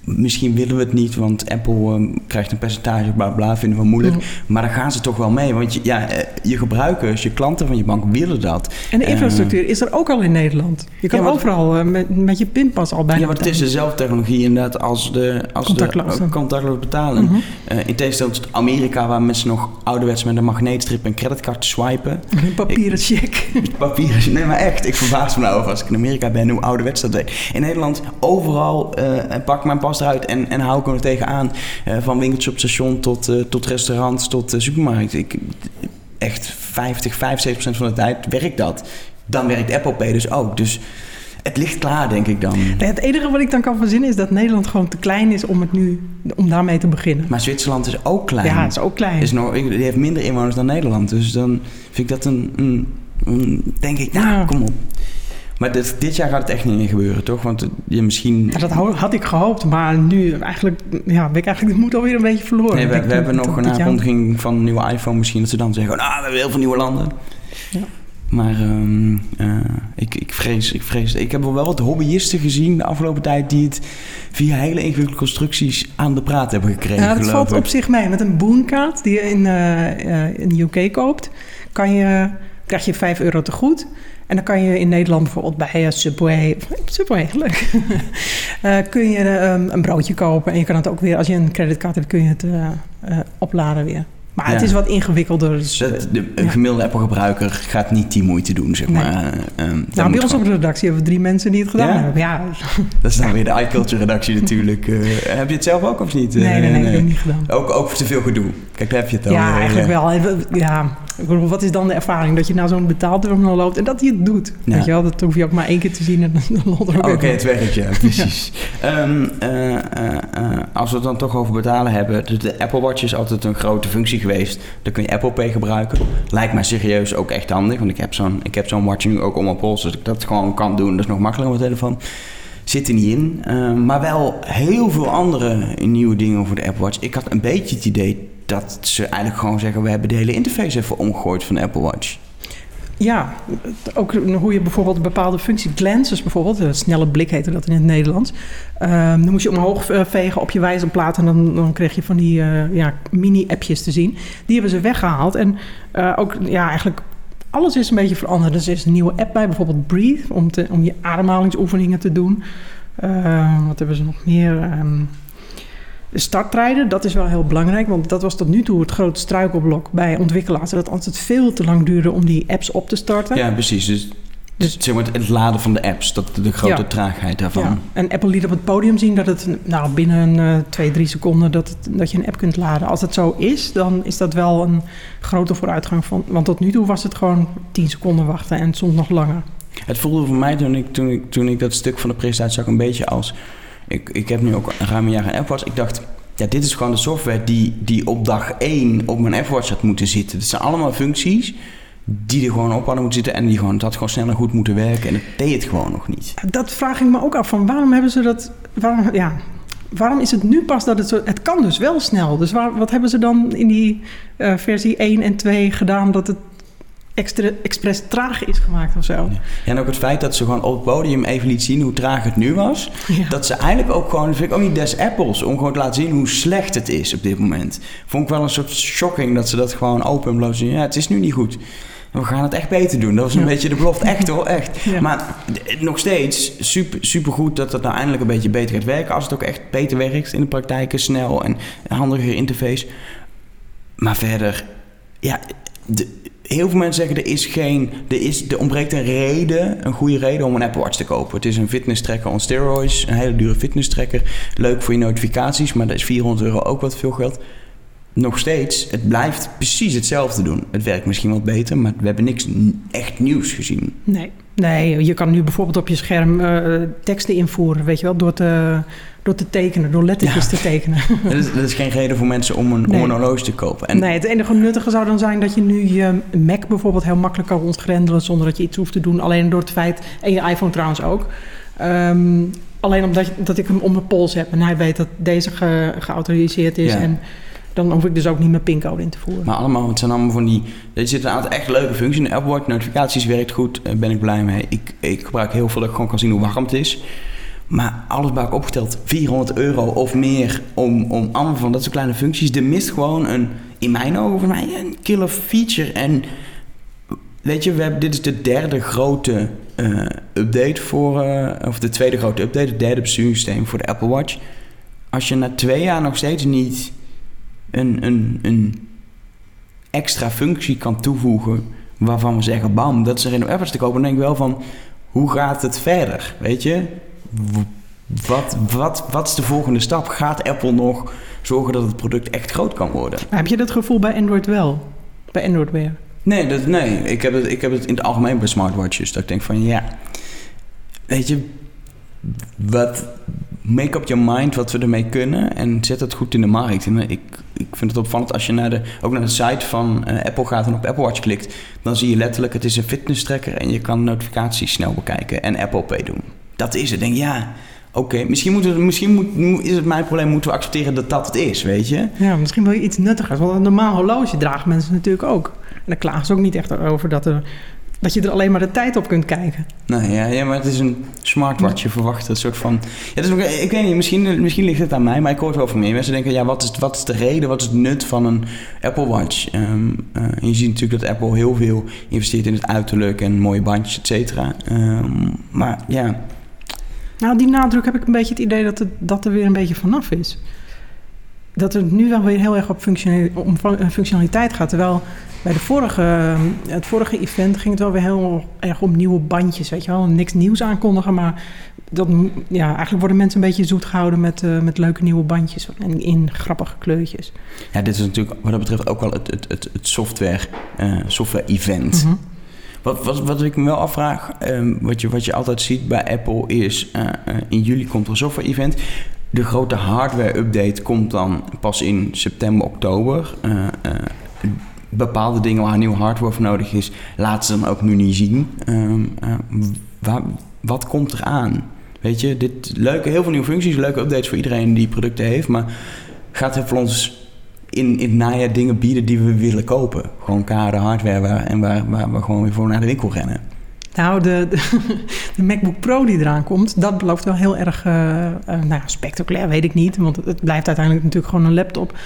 misschien willen we het niet, want Apple ehm, krijgt een percentage, bla bla, vinden we moeilijk. Mm. Maar dan gaan ze toch wel mee. Want je, ja, eh, je gebruikers, je klanten van je bank willen dat. En de Eh, infrastructuur is er ook al in Nederland. Je kan Ja, maar- overal eh, met, met je pinpas al bijna ja, maar het is dezelfde technologie inderdaad als de, als Contactloos. de contactloos betalen. Mhm. Eh, in tegenstelling tot Amerika, waar mensen nog ouderwets met een magneetstrip en creditcard swipen. Een papieren check. Papier, nee maar echt, ik verbaas me nou over als ik in Amerika ben hoe ouderwets dat deed. In Nederland, overal eh, pak mijn pas eruit en, en hou ik er tegenaan. Van winkeltjes op station tot, tot restaurants, tot supermarkten. Ik, echt 50, 75 procent van de tijd werkt dat. Dan werkt Apple Pay dus ook. Dus het ligt klaar, denk ik dan. Het enige wat ik dan kan verzinnen is dat Nederland gewoon te klein is om, het nu, om daarmee te beginnen. Maar Zwitserland is ook klein. Ja, is ook klein. Is nog, die heeft minder inwoners dan Nederland. Dus dan vind ik dat een... een, een denk ik, nou, Ja. kom op. Maar dit, dit jaar gaat het echt niet meer gebeuren, toch? Want je misschien... Ja, dat had ik gehoopt, maar nu eigenlijk, ja, ben ik eigenlijk de moed alweer een beetje verloren. Nee, we, we hebben nog een aankondiging van een nieuwe iPhone misschien. Dat ze dan zeggen, nou, we hebben heel veel nieuwe landen. Ja. Maar ehm, eh, ik, ik, vrees, ik vrees... Ik heb wel wat hobbyisten gezien de afgelopen tijd... die het via hele ingewikkelde constructies aan de praat hebben gekregen, Ja, dat valt op zich mee. Met een boonkaart die je in, eh, eh, in de UK koopt, kan je, krijg je 5 euro te goed. En dan kan je in Nederland bijvoorbeeld bij eh, Subway, Subway, leuk, Eh, kun je ehm, een broodje kopen. En je kan het ook weer, als je een creditcard hebt, kun je het eh, opladen weer. Maar het is wat ingewikkelder. Dus, Dat, de, een Ja. gemiddelde Apple-gebruiker gaat niet die moeite doen, zeg Nee. maar. Eh, ehm, nou, bij ons op de redactie hebben we drie mensen die het gedaan Ja? hebben. Ja, Dat is dan weer de iCulture-redactie natuurlijk. Heb je het zelf ook of niet? nee, nee, nee, ik heb het niet gedaan. Ook, ook te veel gedoe. Kijk, daar heb je het dan. Ja, weer, eigenlijk eh. wel. Ja, wat is dan de ervaring? Dat je naar zo'n betaalterminal loopt en dat hij het doet. Ja. Weet je wel, dat hoef je ook maar één keer te zien en dan loopt er ook Oké, het werkt, ja, precies. Ehm, eh, eh, eh, als we het dan toch over betalen hebben, de, de Apple Watch is altijd een grote functie geweest. Dan kun je Apple Pay gebruiken. Lijkt mij serieus ook echt handig, want ik heb zo'n, ik heb zo'n watch nu ook om mijn pols, dus ik dat gewoon kan doen. Dat is nog makkelijker op mijn telefoon. Zit er niet in. Ehm, maar wel heel veel andere nieuwe dingen voor de Apple Watch. Ik had een beetje het idee dat ze eigenlijk gewoon zeggen, we hebben de hele interface even omgegooid van de Apple Watch. Ja, ook hoe je bijvoorbeeld bepaalde functies, glances bijvoorbeeld, snelle blik heette dat in het Nederlands. Ehm, dan moest je omhoog eh, vegen op je wijzerplaat en dan, dan kreeg je van die eh, ja, mini-appjes te zien. Die hebben ze weggehaald en eh, ook ja, eigenlijk alles is een beetje veranderd. Dus er is een nieuwe app bij, bijvoorbeeld Breathe, om, om je ademhalingsoefeningen te doen. Eh, wat hebben ze nog meer? Ehm, de starttijden, dat is wel heel belangrijk, want dat was tot nu toe het grote struikelblok bij ontwikkelaars. Dat het altijd veel te lang duurde om die apps op te starten. Ja, precies. Dus, Dus- zeg maar het, het laden van de apps, dat de grote Ja. traagheid daarvan. Ja, en Apple liet op het podium zien dat het nou, binnen eh, twee, drie seconden dat, het, dat je een app kunt laden. Als het zo is, dan is dat wel een grote vooruitgang. Van, want tot nu toe was het gewoon 10 seconden wachten en soms nog langer. Het voelde voor mij toen ik, toen, ik, toen ik dat stuk van de presentatie zag een beetje als... Ik, ik heb nu ook ruim een jaar een Apple Watch. Ik dacht, ja, dit is gewoon de software die, die op dag 1 op mijn Apple Watch had moeten zitten. Het zijn allemaal functies die er gewoon op hadden moeten zitten... en die gewoon, dat had gewoon sneller goed moeten werken. En dat deed het gewoon nog niet. Dat vraag ik me ook af van waarom hebben ze dat... Waarom, ja, waarom is het nu pas dat het zo... Het kan dus wel snel. Dus waar, wat hebben ze dan in die eh, versie 1 en 2 gedaan dat het extra, expres traag is gemaakt of zo? Ja, en ook het feit dat ze gewoon op het podium even liet zien hoe traag het nu was. Ja. Dat ze eigenlijk ook gewoon, dat vind ik ook niet des apples, om gewoon te laten zien hoe slecht het is op dit moment. Vond ik wel een soort shocking dat ze dat gewoon open en bloot zien. Ja, het is nu niet goed. We gaan het echt beter doen. Dat was een Ja. beetje de belofte. Echt hoor, echt. Ja. Maar nog steeds super, super goed dat het nou eindelijk een beetje beter gaat werken. Als het ook echt beter werkt in de praktijk, snel en een handiger interface. Maar verder, ja, de- heel veel mensen zeggen er is geen, er, is, er ontbreekt een reden, een goede reden om een Apple Watch te kopen. Het is een fitness tracker on steroids, een hele dure fitness tracker. Leuk voor je notificaties, maar dat is 400 euro ook wat veel geld. Nog steeds, het blijft precies hetzelfde doen. Het werkt misschien wat beter, maar we hebben niks echt nieuws gezien. Nee. nee, je kan nu bijvoorbeeld op je scherm eh, teksten invoeren, weet je wel, door te, door te tekenen, door lettertjes Ja. te tekenen. Dat is, dat is geen reden voor mensen om een, Nee. om een horloge te kopen. En nee, het enige nuttige zou dan zijn dat je nu je Mac bijvoorbeeld heel makkelijk kan rondgrendelen zonder dat je iets hoeft te doen. Alleen door het feit, en je iPhone trouwens ook. Ehm, alleen omdat dat ik hem om mijn pols heb en hij weet dat deze ge- geautoriseerd is. Ja. En dan hoef ik dus ook niet mijn pincode in te voeren. Maar allemaal, het zijn allemaal van die... Er zitten een aantal echt leuke functies in de Apple Watch. Notificaties werkt goed, daar ben ik blij mee. Ik, ik gebruik heel veel dat ik gewoon kan zien hoe warm het is. Maar alles bij elkaar opgeteld, 400 euro of meer om, om allemaal van dat soort kleine functies. Er mist gewoon een, in mijn ogen, voor mij, een killer feature. En weet je, we hebben, dit is de derde grote uh, update voor, uh, of de tweede grote update, het derde besturingssysteem voor de Apple Watch. Als je na twee jaar nog steeds niet een, een, een extra functie kan toevoegen waarvan we zeggen, bam, dat is in de Apple te kopen, dan denk ik wel van, hoe gaat het verder? Weet je, wat, wat, wat is de volgende stap? Gaat Apple nog zorgen dat het product echt groot kan worden? Maar heb je dat gevoel bij Android wel? Bij Android Wear? Nee, dat, nee. Ik, heb het, ik heb het in het algemeen bij smartwatches. Dat ik denk van ja, weet je, wat make up your mind wat we ermee kunnen en zet het goed in de markt. En ik, ik vind het opvallend als je naar de, ook naar de site van uh, Apple gaat en op Apple Watch klikt, dan zie je letterlijk het is een fitness tracker en je kan notificaties snel bekijken en Apple Pay doen. Dat is het. Denk ja, oké, misschien, moeten misschien moet, is het mijn probleem, moeten we accepteren dat dat het is, weet je? Ja, misschien wil je iets nuttigers. Want een normaal horloge dragen mensen natuurlijk ook. En daar klagen ze ook niet echt over dat, er, dat je er alleen maar de tijd op kunt kijken. Nee, ja, ja maar het is een smartwatch. Je verwacht een soort van... Ja, dus, ik weet niet, misschien, misschien ligt het aan mij, maar ik hoor het wel van meer. Mensen denken, ja, wat is, wat is de reden, wat is het nut van een Apple Watch? Um, uh, en je ziet natuurlijk dat Apple heel veel investeert in het uiterlijk en mooie bandjes, et cetera. Um, maar ja... Nou, die nadruk heb ik een beetje het idee dat, het, dat er weer een beetje vanaf is. Dat het nu wel weer heel erg op om functionaliteit gaat. Terwijl bij de vorige, het vorige event ging het wel weer heel erg om nieuwe bandjes. Weet je wel, niks nieuws aankondigen. Maar dat, ja, eigenlijk worden mensen een beetje zoet gehouden met, uh, met leuke nieuwe bandjes. En in grappige kleurtjes. Ja, dit is natuurlijk wat dat betreft ook wel het, het, het, het software, uh, software event. Mm -hmm. Wat, wat, wat ik me wel afvraag, um, wat, je, wat je altijd ziet bij Apple is... Uh, in juli komt er een software-event. De grote hardware-update komt dan pas in september, oktober. Uh, bepaalde dingen waar nieuwe hardware voor nodig is... laten ze dan ook nu niet zien. Um, waar, wat komt er aan? Weet je, dit leuke, heel veel nieuwe functies, leuke updates voor iedereen die producten heeft... maar gaat het voor ons in, in het najaar dingen bieden die we willen kopen. Gewoon kade hardware en waar, waar we gewoon weer voor naar de winkel rennen. Nou, de, de, MacBook Pro die eraan komt, dat belooft wel heel erg uh, uh, nou ja, spectaculair, weet ik niet. Want het blijft uiteindelijk natuurlijk gewoon een laptop.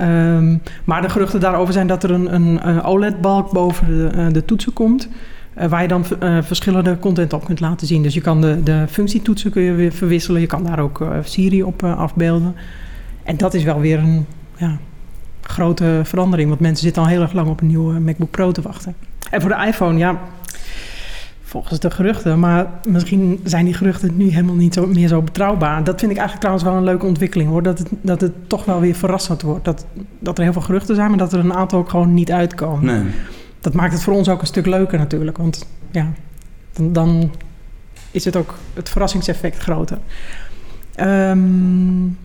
Um, maar de geruchten daarover zijn dat er een, een, OLED-balk boven de, uh, de toetsen komt. waar je dan verschillende content op kunt laten zien. Dus je kan de, de functietoetsen kun je weer verwisselen. Je kan daar ook Siri op afbeelden. En dat is wel weer een ja, grote verandering. Want mensen zitten al heel erg lang op een nieuwe MacBook Pro te wachten. En voor de iPhone, ja, volgens de geruchten. Maar misschien zijn die geruchten nu helemaal niet zo, meer zo betrouwbaar. Dat vind ik eigenlijk trouwens wel een leuke ontwikkeling hoor. Dat het, dat het toch wel weer verrassend wordt. Dat, dat er heel veel geruchten zijn, maar dat er een aantal ook gewoon niet uitkomen. Nee. Dat maakt het voor ons ook een stuk leuker natuurlijk. Want ja, dan, dan is het ook het verrassingseffect groter. Um,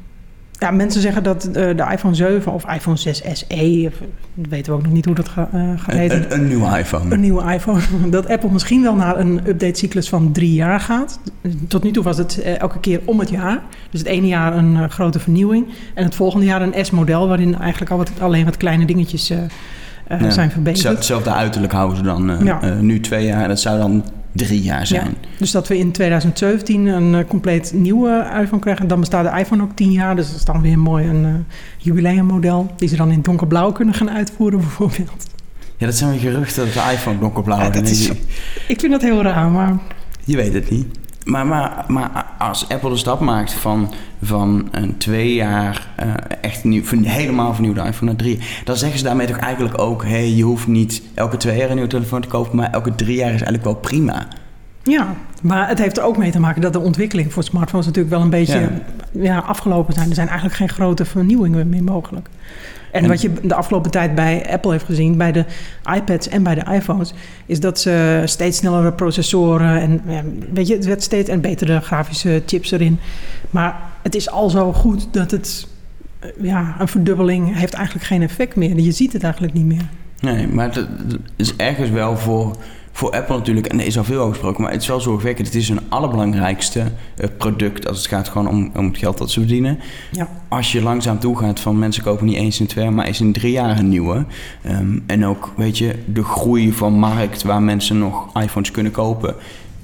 ja, mensen zeggen dat uh, de iPhone 7 of iPhone 6 SE, weten we ook nog niet hoe dat ga, uh, gaat heten. Een, een, nieuwe iPhone. Een nieuwe iPhone. Dat Apple misschien wel naar een updatecyclus van drie jaar gaat. Tot nu toe was het uh, elke keer om het jaar. Dus het ene jaar een grote vernieuwing. En het volgende jaar een S-model, waarin eigenlijk al wat, alleen wat kleine dingetjes ja, zijn verbeterd. Hetzelfde uiterlijk houden ze dan ja. nu twee jaar. En dat zou dan drie jaar zijn. Ja, dus dat we in 2017 een uh, compleet nieuwe iPhone krijgen. Dan bestaat de iPhone ook tien jaar. Dus dat is dan weer mooi een uh, jubileummodel. Die ze dan in donkerblauw kunnen gaan uitvoeren bijvoorbeeld. Ja, dat zijn weer geruchten dat de iPhone donkerblauw ja, is. Ik vind dat heel raar, maar... Je weet het niet. Maar, maar, maar als Apple de stap maakt van, van een twee jaar uh, echt nieuw, helemaal vernieuwde iPhone naar drie, dan zeggen ze daarmee toch eigenlijk ook: hé, hey, je hoeft niet elke twee jaar een nieuwe telefoon te kopen, maar elke drie jaar is eigenlijk wel prima. Ja, maar het heeft er ook mee te maken dat de ontwikkeling voor smartphones natuurlijk wel een beetje ja. ja afgelopen zijn. Er zijn eigenlijk geen grote vernieuwingen meer mogelijk. En, wat je de afgelopen tijd bij Apple heeft gezien, bij de iPads en bij de iPhones, is dat ze steeds snellere processoren en weet je, het werd steeds en betere grafische chips erin. Maar het is al zo goed dat het, ja, een verdubbeling heeft eigenlijk geen effect meer. Je ziet het eigenlijk niet meer. Nee, maar het is ergens wel voor voor Apple natuurlijk, en er is al veel over gesproken, maar het is wel zorgwekkend. Het is hun allerbelangrijkste uh, product als het gaat gewoon om, om het geld dat ze verdienen. Ja. Als je langzaam toegaat van mensen kopen niet eens in twee jaar, maar eens in drie jaar een nieuwe. Um, en ook, weet je, de groei van markt waar mensen nog iPhones kunnen kopen.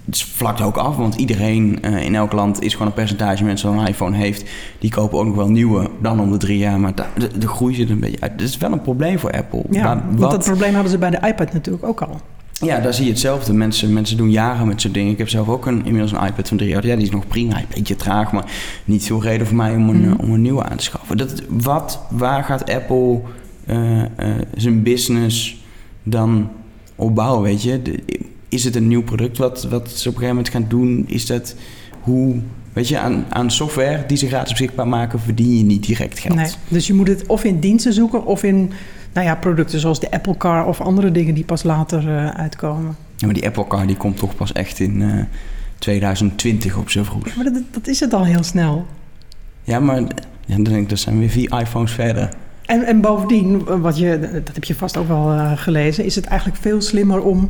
het vlakt ook af, want iedereen uh, in elk land is gewoon een percentage mensen die een iPhone heeft. Die kopen ook nog wel nieuwe, dan om de drie jaar. Maar de, de groei zit een beetje uit. Dat is wel een probleem voor Apple. Ja, maar want wat, dat probleem hadden ze bij de iPad natuurlijk ook al. Ja, daar zie je hetzelfde. Mensen, mensen doen jaren met zo'n dingen. Ik heb zelf ook een, inmiddels een iPad van drie jaar. Ja, die is nog prima. Een beetje traag, maar niet veel reden voor mij om een, mm. om een nieuwe aan te schaffen. Dat, wat, waar gaat Apple uh, uh, zijn business dan opbouwen, weet je? De, is het een nieuw product wat, wat ze op een gegeven moment gaan doen? Is dat hoe... Weet je, aan, aan software die ze gratis beschikbaar maken, verdien je niet direct geld. Nee, dus je moet het of in diensten zoeken of in nou ja, producten zoals de Apple Car of andere dingen die pas later uh, uitkomen. Ja, maar die Apple Car die komt toch pas echt in uh, 2020 op zo vroeg. maar dat, dat, is het al heel snel. Ja, maar ja, dan denk ik, dat zijn weer vier iPhones verder. En, en bovendien, wat je, dat heb je vast ook wel uh, gelezen, is het eigenlijk veel slimmer om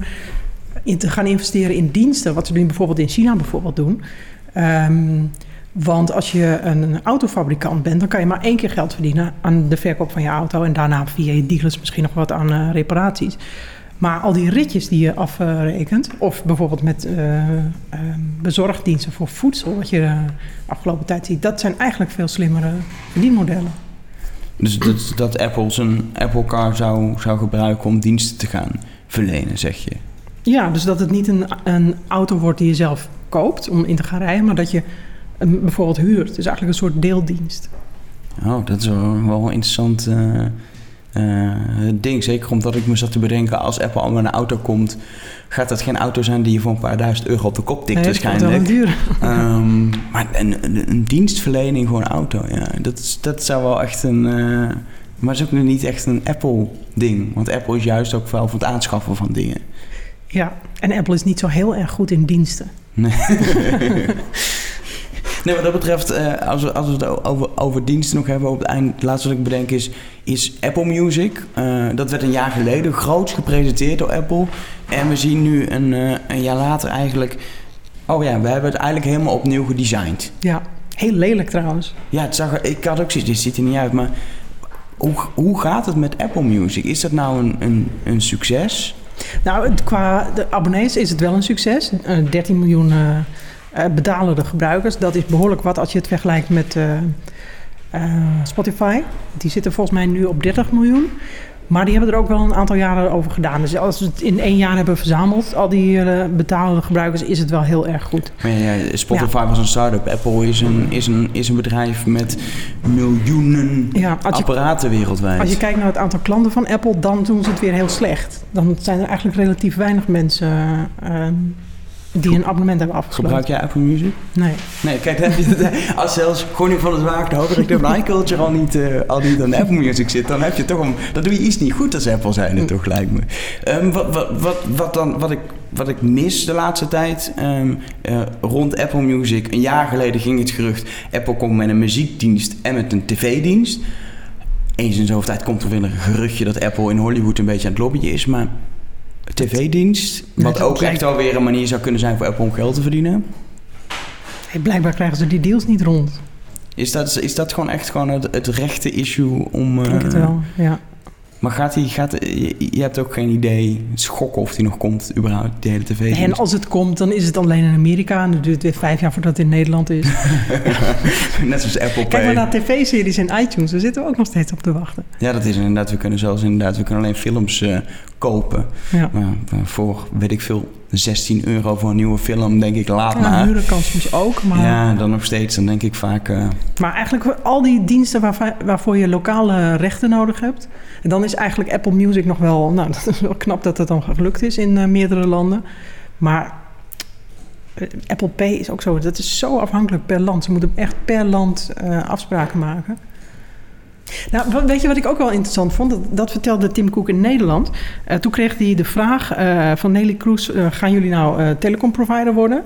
in te gaan investeren in diensten. Wat ze nu bijvoorbeeld in China bijvoorbeeld doen. Um, want als je een autofabrikant bent, dan kan je maar één keer geld verdienen aan de verkoop van je auto. En daarna via je dealers misschien nog wat aan uh, reparaties. Maar al die ritjes die je afrekent, of bijvoorbeeld met uh, uh, bezorgdiensten voor voedsel, wat je de afgelopen tijd ziet, dat zijn eigenlijk veel slimmere verdienmodellen. Dus dat, dat Apple zijn Apple Car zou, zou gebruiken om diensten te gaan verlenen, zeg je? Ja, dus dat het niet een, een auto wordt die je zelf koopt om in te gaan rijden, maar dat je bijvoorbeeld huurt. Dus eigenlijk een soort deeldienst. Oh, dat is wel, wel een interessant uh, uh, ding. Zeker omdat ik me zat te bedenken, als Apple al met een auto komt, gaat dat geen auto zijn die je voor een paar duizend euro op de kop tikt nee, waarschijnlijk. Dat duur. Um, maar een, een, een, dienstverlening voor een auto, ja, dat, dat zou wel echt een. Uh, maar het is ook niet echt een Apple-ding. Want Apple is juist ook wel voor het aanschaffen van dingen. Ja, en Apple is niet zo heel erg goed in diensten. Nee. nee, wat dat betreft, uh, als, we, als we het over, over diensten nog hebben op het eind, het laatste wat ik bedenk is, is Apple Music. Uh, dat werd een jaar geleden groots gepresenteerd door Apple. En we zien nu een, uh, een jaar later eigenlijk, oh ja, we hebben het eigenlijk helemaal opnieuw gedesigned. Ja, heel lelijk trouwens. Ja, het zag er, ik had ook zoiets, dit ziet er niet uit, maar hoe, hoe gaat het met Apple Music? Is dat nou een, een, een succes? Nou, qua de abonnees is het wel een succes. 13 miljoen betalende gebruikers. Dat is behoorlijk wat als je het vergelijkt met uh, uh, Spotify. Die zitten volgens mij nu op 30 miljoen. Maar die hebben er ook wel een aantal jaren over gedaan. Dus als we het in één jaar hebben verzameld, al die uh, betalende gebruikers, is het wel heel erg goed. Maar ja, Spotify was een start-up. Apple is een, is, een, is een bedrijf met miljoenen ja, apparaten wereldwijd. Als je kijkt naar het aantal klanten van Apple, dan doen ze het weer heel slecht. Dan zijn er eigenlijk relatief weinig mensen uh, die een abonnement hebben afgesloten. Gebruik jij Apple Music? Nee. Nee, kijk, dan heb je als zelfs gewoon van het waak dat ik de iCulture al niet, uh, al niet aan Apple Music zit, dan heb je toch een, dan doe je iets niet goed als Apple zijn, mm. toch lijkt me. Um, wat, wat, wat, wat, dan, wat ik, wat ik mis de laatste tijd um, uh, rond Apple Music, een jaar geleden ging het gerucht, Apple komt met een muziekdienst en met een tv-dienst. Eens in zoveel tijd komt er weer een geruchtje dat Apple in Hollywood een beetje aan het lobbyen is, maar tv-dienst. Wat ook echt wel weer een manier zou kunnen zijn voor Apple om geld te verdienen. Hey, blijkbaar krijgen ze die deals niet rond. Is dat, is dat gewoon echt gewoon het, het rechte issue om... Denk het wel, ja. Maar gaat hij, gaat, je, je hebt ook geen idee, schokken of hij nog komt, überhaupt, die hele tv. En als het komt, dan is het alleen in Amerika. En dan duurt het weer vijf jaar voordat het in Nederland is. Net zoals Apple Kijk maar naar tv-series en iTunes. Daar zitten we ook nog steeds op te wachten. Ja, dat is inderdaad. We kunnen zelfs inderdaad, we kunnen alleen films uh, kopen. Ja. Uh, voor, weet ik veel, 16 euro voor een nieuwe film, denk ik, laat ja, maar. huren kan soms ook, maar... Ja, dan nog steeds, dan denk ik vaak... Uh... Maar eigenlijk al die diensten waar, waarvoor je lokale rechten nodig hebt... en dan is eigenlijk Apple Music nog wel... Nou, dat is wel knap dat het dan gelukt is in uh, meerdere landen. Maar Apple Pay is ook zo... Dat is zo afhankelijk per land. Ze moeten echt per land afspraken maken. Nou, weet je wat ik ook wel interessant vond? Dat, vertelde Tim Cook in Nederland. Uh, toen kreeg hij de vraag uh, van Nelly Kroes... Uh, gaan jullie nou telecomprovider worden?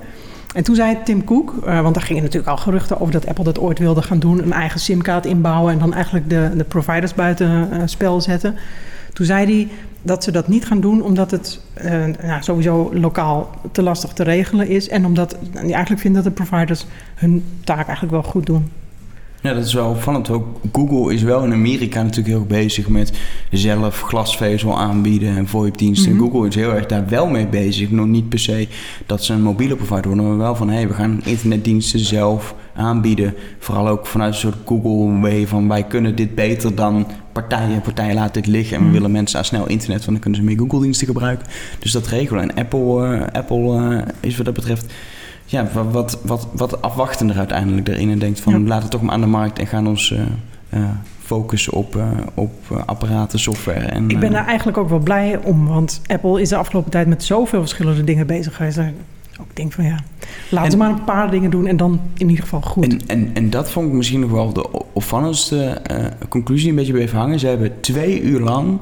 En toen zei Tim Cook, want daar gingen natuurlijk al geruchten over... dat Apple dat ooit wilde gaan doen... een eigen simkaart inbouwen... en dan eigenlijk de, de providers buiten spel zetten. Toen zei hij dat ze dat niet gaan doen... omdat het sowieso lokaal te lastig te regelen is... en omdat hij eigenlijk vindt dat de providers hun taak eigenlijk wel goed doen. Ja, dat is wel opvallend. Ook Google is wel in Amerika natuurlijk heel erg bezig met zelf glasvezel aanbieden en VoIP-diensten. Mhm. Google is heel erg daar wel mee bezig. Nog niet per se dat ze een mobiele provider worden, maar wel van hé, hey, we gaan internetdiensten zelf aanbieden. Vooral ook vanuit een soort Google-way van wij kunnen dit beter dan partijen. Partijen laten dit liggen en we Mhm. willen mensen aan snel internet, want dan kunnen ze meer Google-diensten gebruiken. Dus dat regelen. En Apple, eh, Apple eh, is wat dat betreft ja, wa- wat, wat, wat afwachtender uiteindelijk erin. En denkt van Ja. laten we toch maar aan de markt en gaan ons eh, eh, focussen op, eh, op apparaten, software. En, Ik ben daar eigenlijk ook wel blij om, want Apple is de afgelopen tijd met zoveel verschillende dingen bezig geweest. Dat ik ook denk van ja, laten En- we maar een paar dingen doen en dan in ieder geval goed. En, en, en dat vond ik misschien nog wel de opvallendste conclusie een beetje bleef hangen. Ze hebben twee uur lang,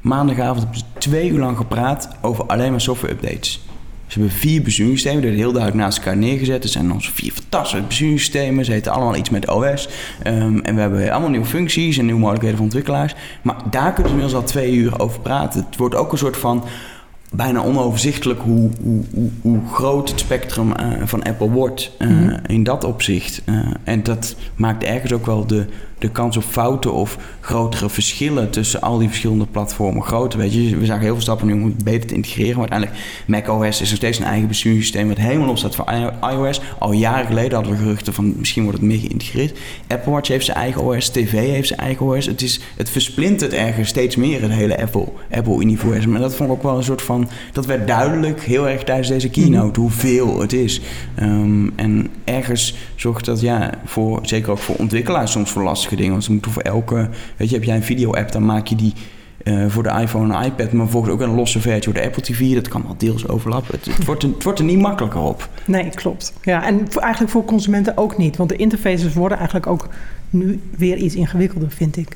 maandagavond, twee uur lang gepraat over alleen maar software updates. Ze hebben vier besturingssystemen, die heel duidelijk naast elkaar neergezet. Er zijn onze vier fantastische besturingssystemen. Ze heten allemaal iets met OS. Ehm, en we hebben allemaal nieuwe functies en nieuwe mogelijkheden voor ontwikkelaars. Maar daar kunnen ze inmiddels al twee uur over praten. Het wordt ook een soort van bijna onoverzichtelijk hoe, hoe, hoe, hoe groot het spectrum eh, van Apple wordt eh, Mhm. in dat opzicht. Eh, en dat maakt ergens ook wel de, de kans op fouten of grotere verschillen tussen al die verschillende platformen groter. Weet je, we zagen heel veel stappen nu om het beter te integreren. Maar uiteindelijk, macOS is nog steeds een eigen besturingssysteem wat helemaal op staat voor iOS. Al jaren geleden hadden we geruchten van misschien wordt het meer geïntegreerd. Apple Watch heeft zijn eigen OS, TV heeft zijn eigen OS. Het, is, het versplintert ergens steeds meer het hele Apple, Apple-universum. En dat vond ik ook wel een soort van... Dat werd duidelijk heel erg tijdens deze keynote hoeveel het is. Ehm, en ergens zorgt dat ja, voor, zeker ook voor ontwikkelaars soms voor dingen. Want ze moeten voor elke... Weet je, heb jij een video-app, dan maak je die... eh, voor de iPhone en iPad, maar volgens ook een losse versie voor de Apple TV. Dat kan wel deels overlappen. Het, wordt, het wordt er niet makkelijker op. Nee, klopt. Ja, en voor, eigenlijk voor consumenten ook niet. Want de interfaces worden eigenlijk ook nu weer iets ingewikkelder, vind ik.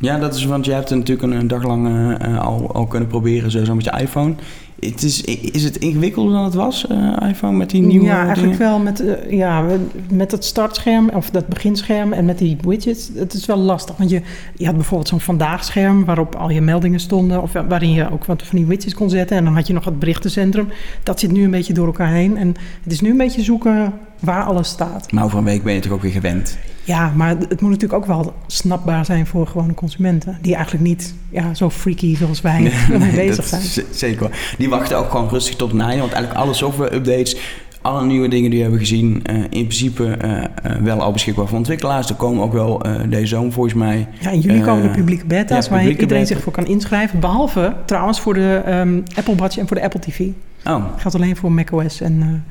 Ja, dat is, want je hebt het natuurlijk een, dag lang eh, eh, al, al kunnen proberen, zo, zo met je iPhone. Het is, is het ingewikkelder dan het was, eh, iPhone, met die nieuwe ja, eigenlijk dingen? wel met, eh, ja, met het startscherm of dat beginscherm en met die widgets. Het is wel lastig, want je, je had bijvoorbeeld zo'n vandaagscherm waarop al je meldingen stonden of waarin je ook wat van die widgets kon zetten. En dan had je nog het berichtencentrum. Dat zit nu een beetje door elkaar heen. En het is nu een beetje zoeken waar alles staat. Maar over een week ben je toch ook weer gewend. Ja, maar het moet natuurlijk ook wel snapbaar zijn voor gewone consumenten. Die eigenlijk niet ja, zo freaky zoals wij Nee, bezig dat zijn. Zeker. wel. Die wachten ook gewoon rustig tot je. Want eigenlijk alle software-updates, alle nieuwe dingen die we hebben gezien, eh, in principe eh, eh, wel al beschikbaar voor ontwikkelaars. Er komen ook wel deze zomer volgens mij. Ja, in juli komen de publieke beta's ja, waar iedereen beta. zich voor kan inschrijven. Behalve trouwens voor de ehm, Apple Watch en voor de Apple TV. Oh, Geldt alleen voor macOS en...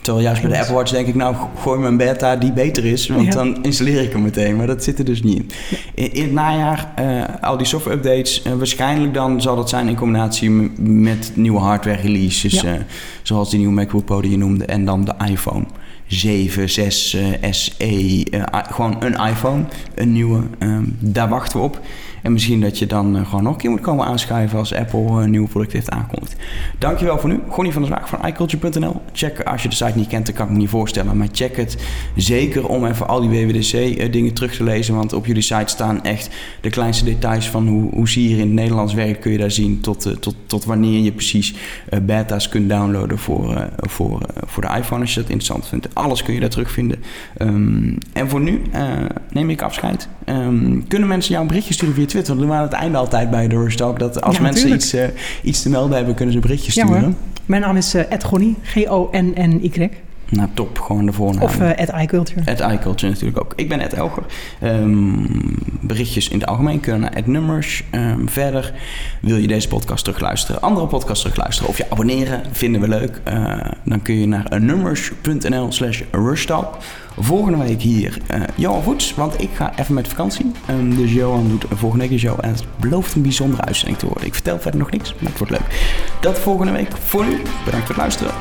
terwijl juist bij de Apple Watch denk ik, nou gooi me een beta die beter is. Want Ja. dan installeer ik hem meteen. Maar dat zit er dus niet in. In, in het najaar, eh, al die software-updates, eh, waarschijnlijk dan zal dat zijn in combinatie met nieuwe hardware-releases. Ja. eh, zoals die nieuwe MacBook Pro die je noemde. En dan de iPhone 7, 6, eh, SE. gewoon een iPhone, een nieuwe. Ehm, daar wachten we op. En misschien dat je dan eh, gewoon nog een keer moet komen aanschuiven als Apple eh, een nieuw product heeft aangekondigd. Dankjewel voor nu. Gonnie van der Zwaag van iCulture.nl. Check als je de site niet kent, dat kan ik me niet voorstellen. Maar check het zeker om even al die WWDC-dingen terug te lezen. Want op jullie site staan echt de kleinste details van hoe, hoe zie je hier in het Nederlands werkt. Kun je daar zien tot, eh, tot, tot wanneer je precies eh, beta's kunt downloaden voor, eh, voor, eh, voor de iPhone. Als je dat interessant vindt. Alles kun je daar terugvinden. Ehm, en voor nu eh, neem ik afscheid. Ehm, kunnen mensen jou een berichtje sturen via Twitter? We doen we aan het einde altijd bij de Rush Talk. Dat als Ja, mensen iets, eh, iets te melden hebben, kunnen ze een berichtje Ja, sturen. hoor. Mijn naam is eh Ed Gonny, G-O-N-N-Y. Nou, top. Gewoon de voornaam. Of Ed iCulture. Ed iCulture natuurlijk ook. Ik ben Ed Elger. Ehm, berichtjes in het algemeen kunnen naar Nummers. Ehm, verder wil je deze podcast terugluisteren, andere podcasts terugluisteren of je abonneren, vinden we leuk. Eh, dan kun je naar nummers.nl slash. Volgende week hier eh, Johan Voets, want ik ga even met vakantie. Ehm, dus Johan doet volgende week de show en het belooft een bijzondere uitzending te worden. Ik vertel verder nog niks, maar het wordt leuk. Dat volgende week. Voor nu, bedankt voor het luisteren.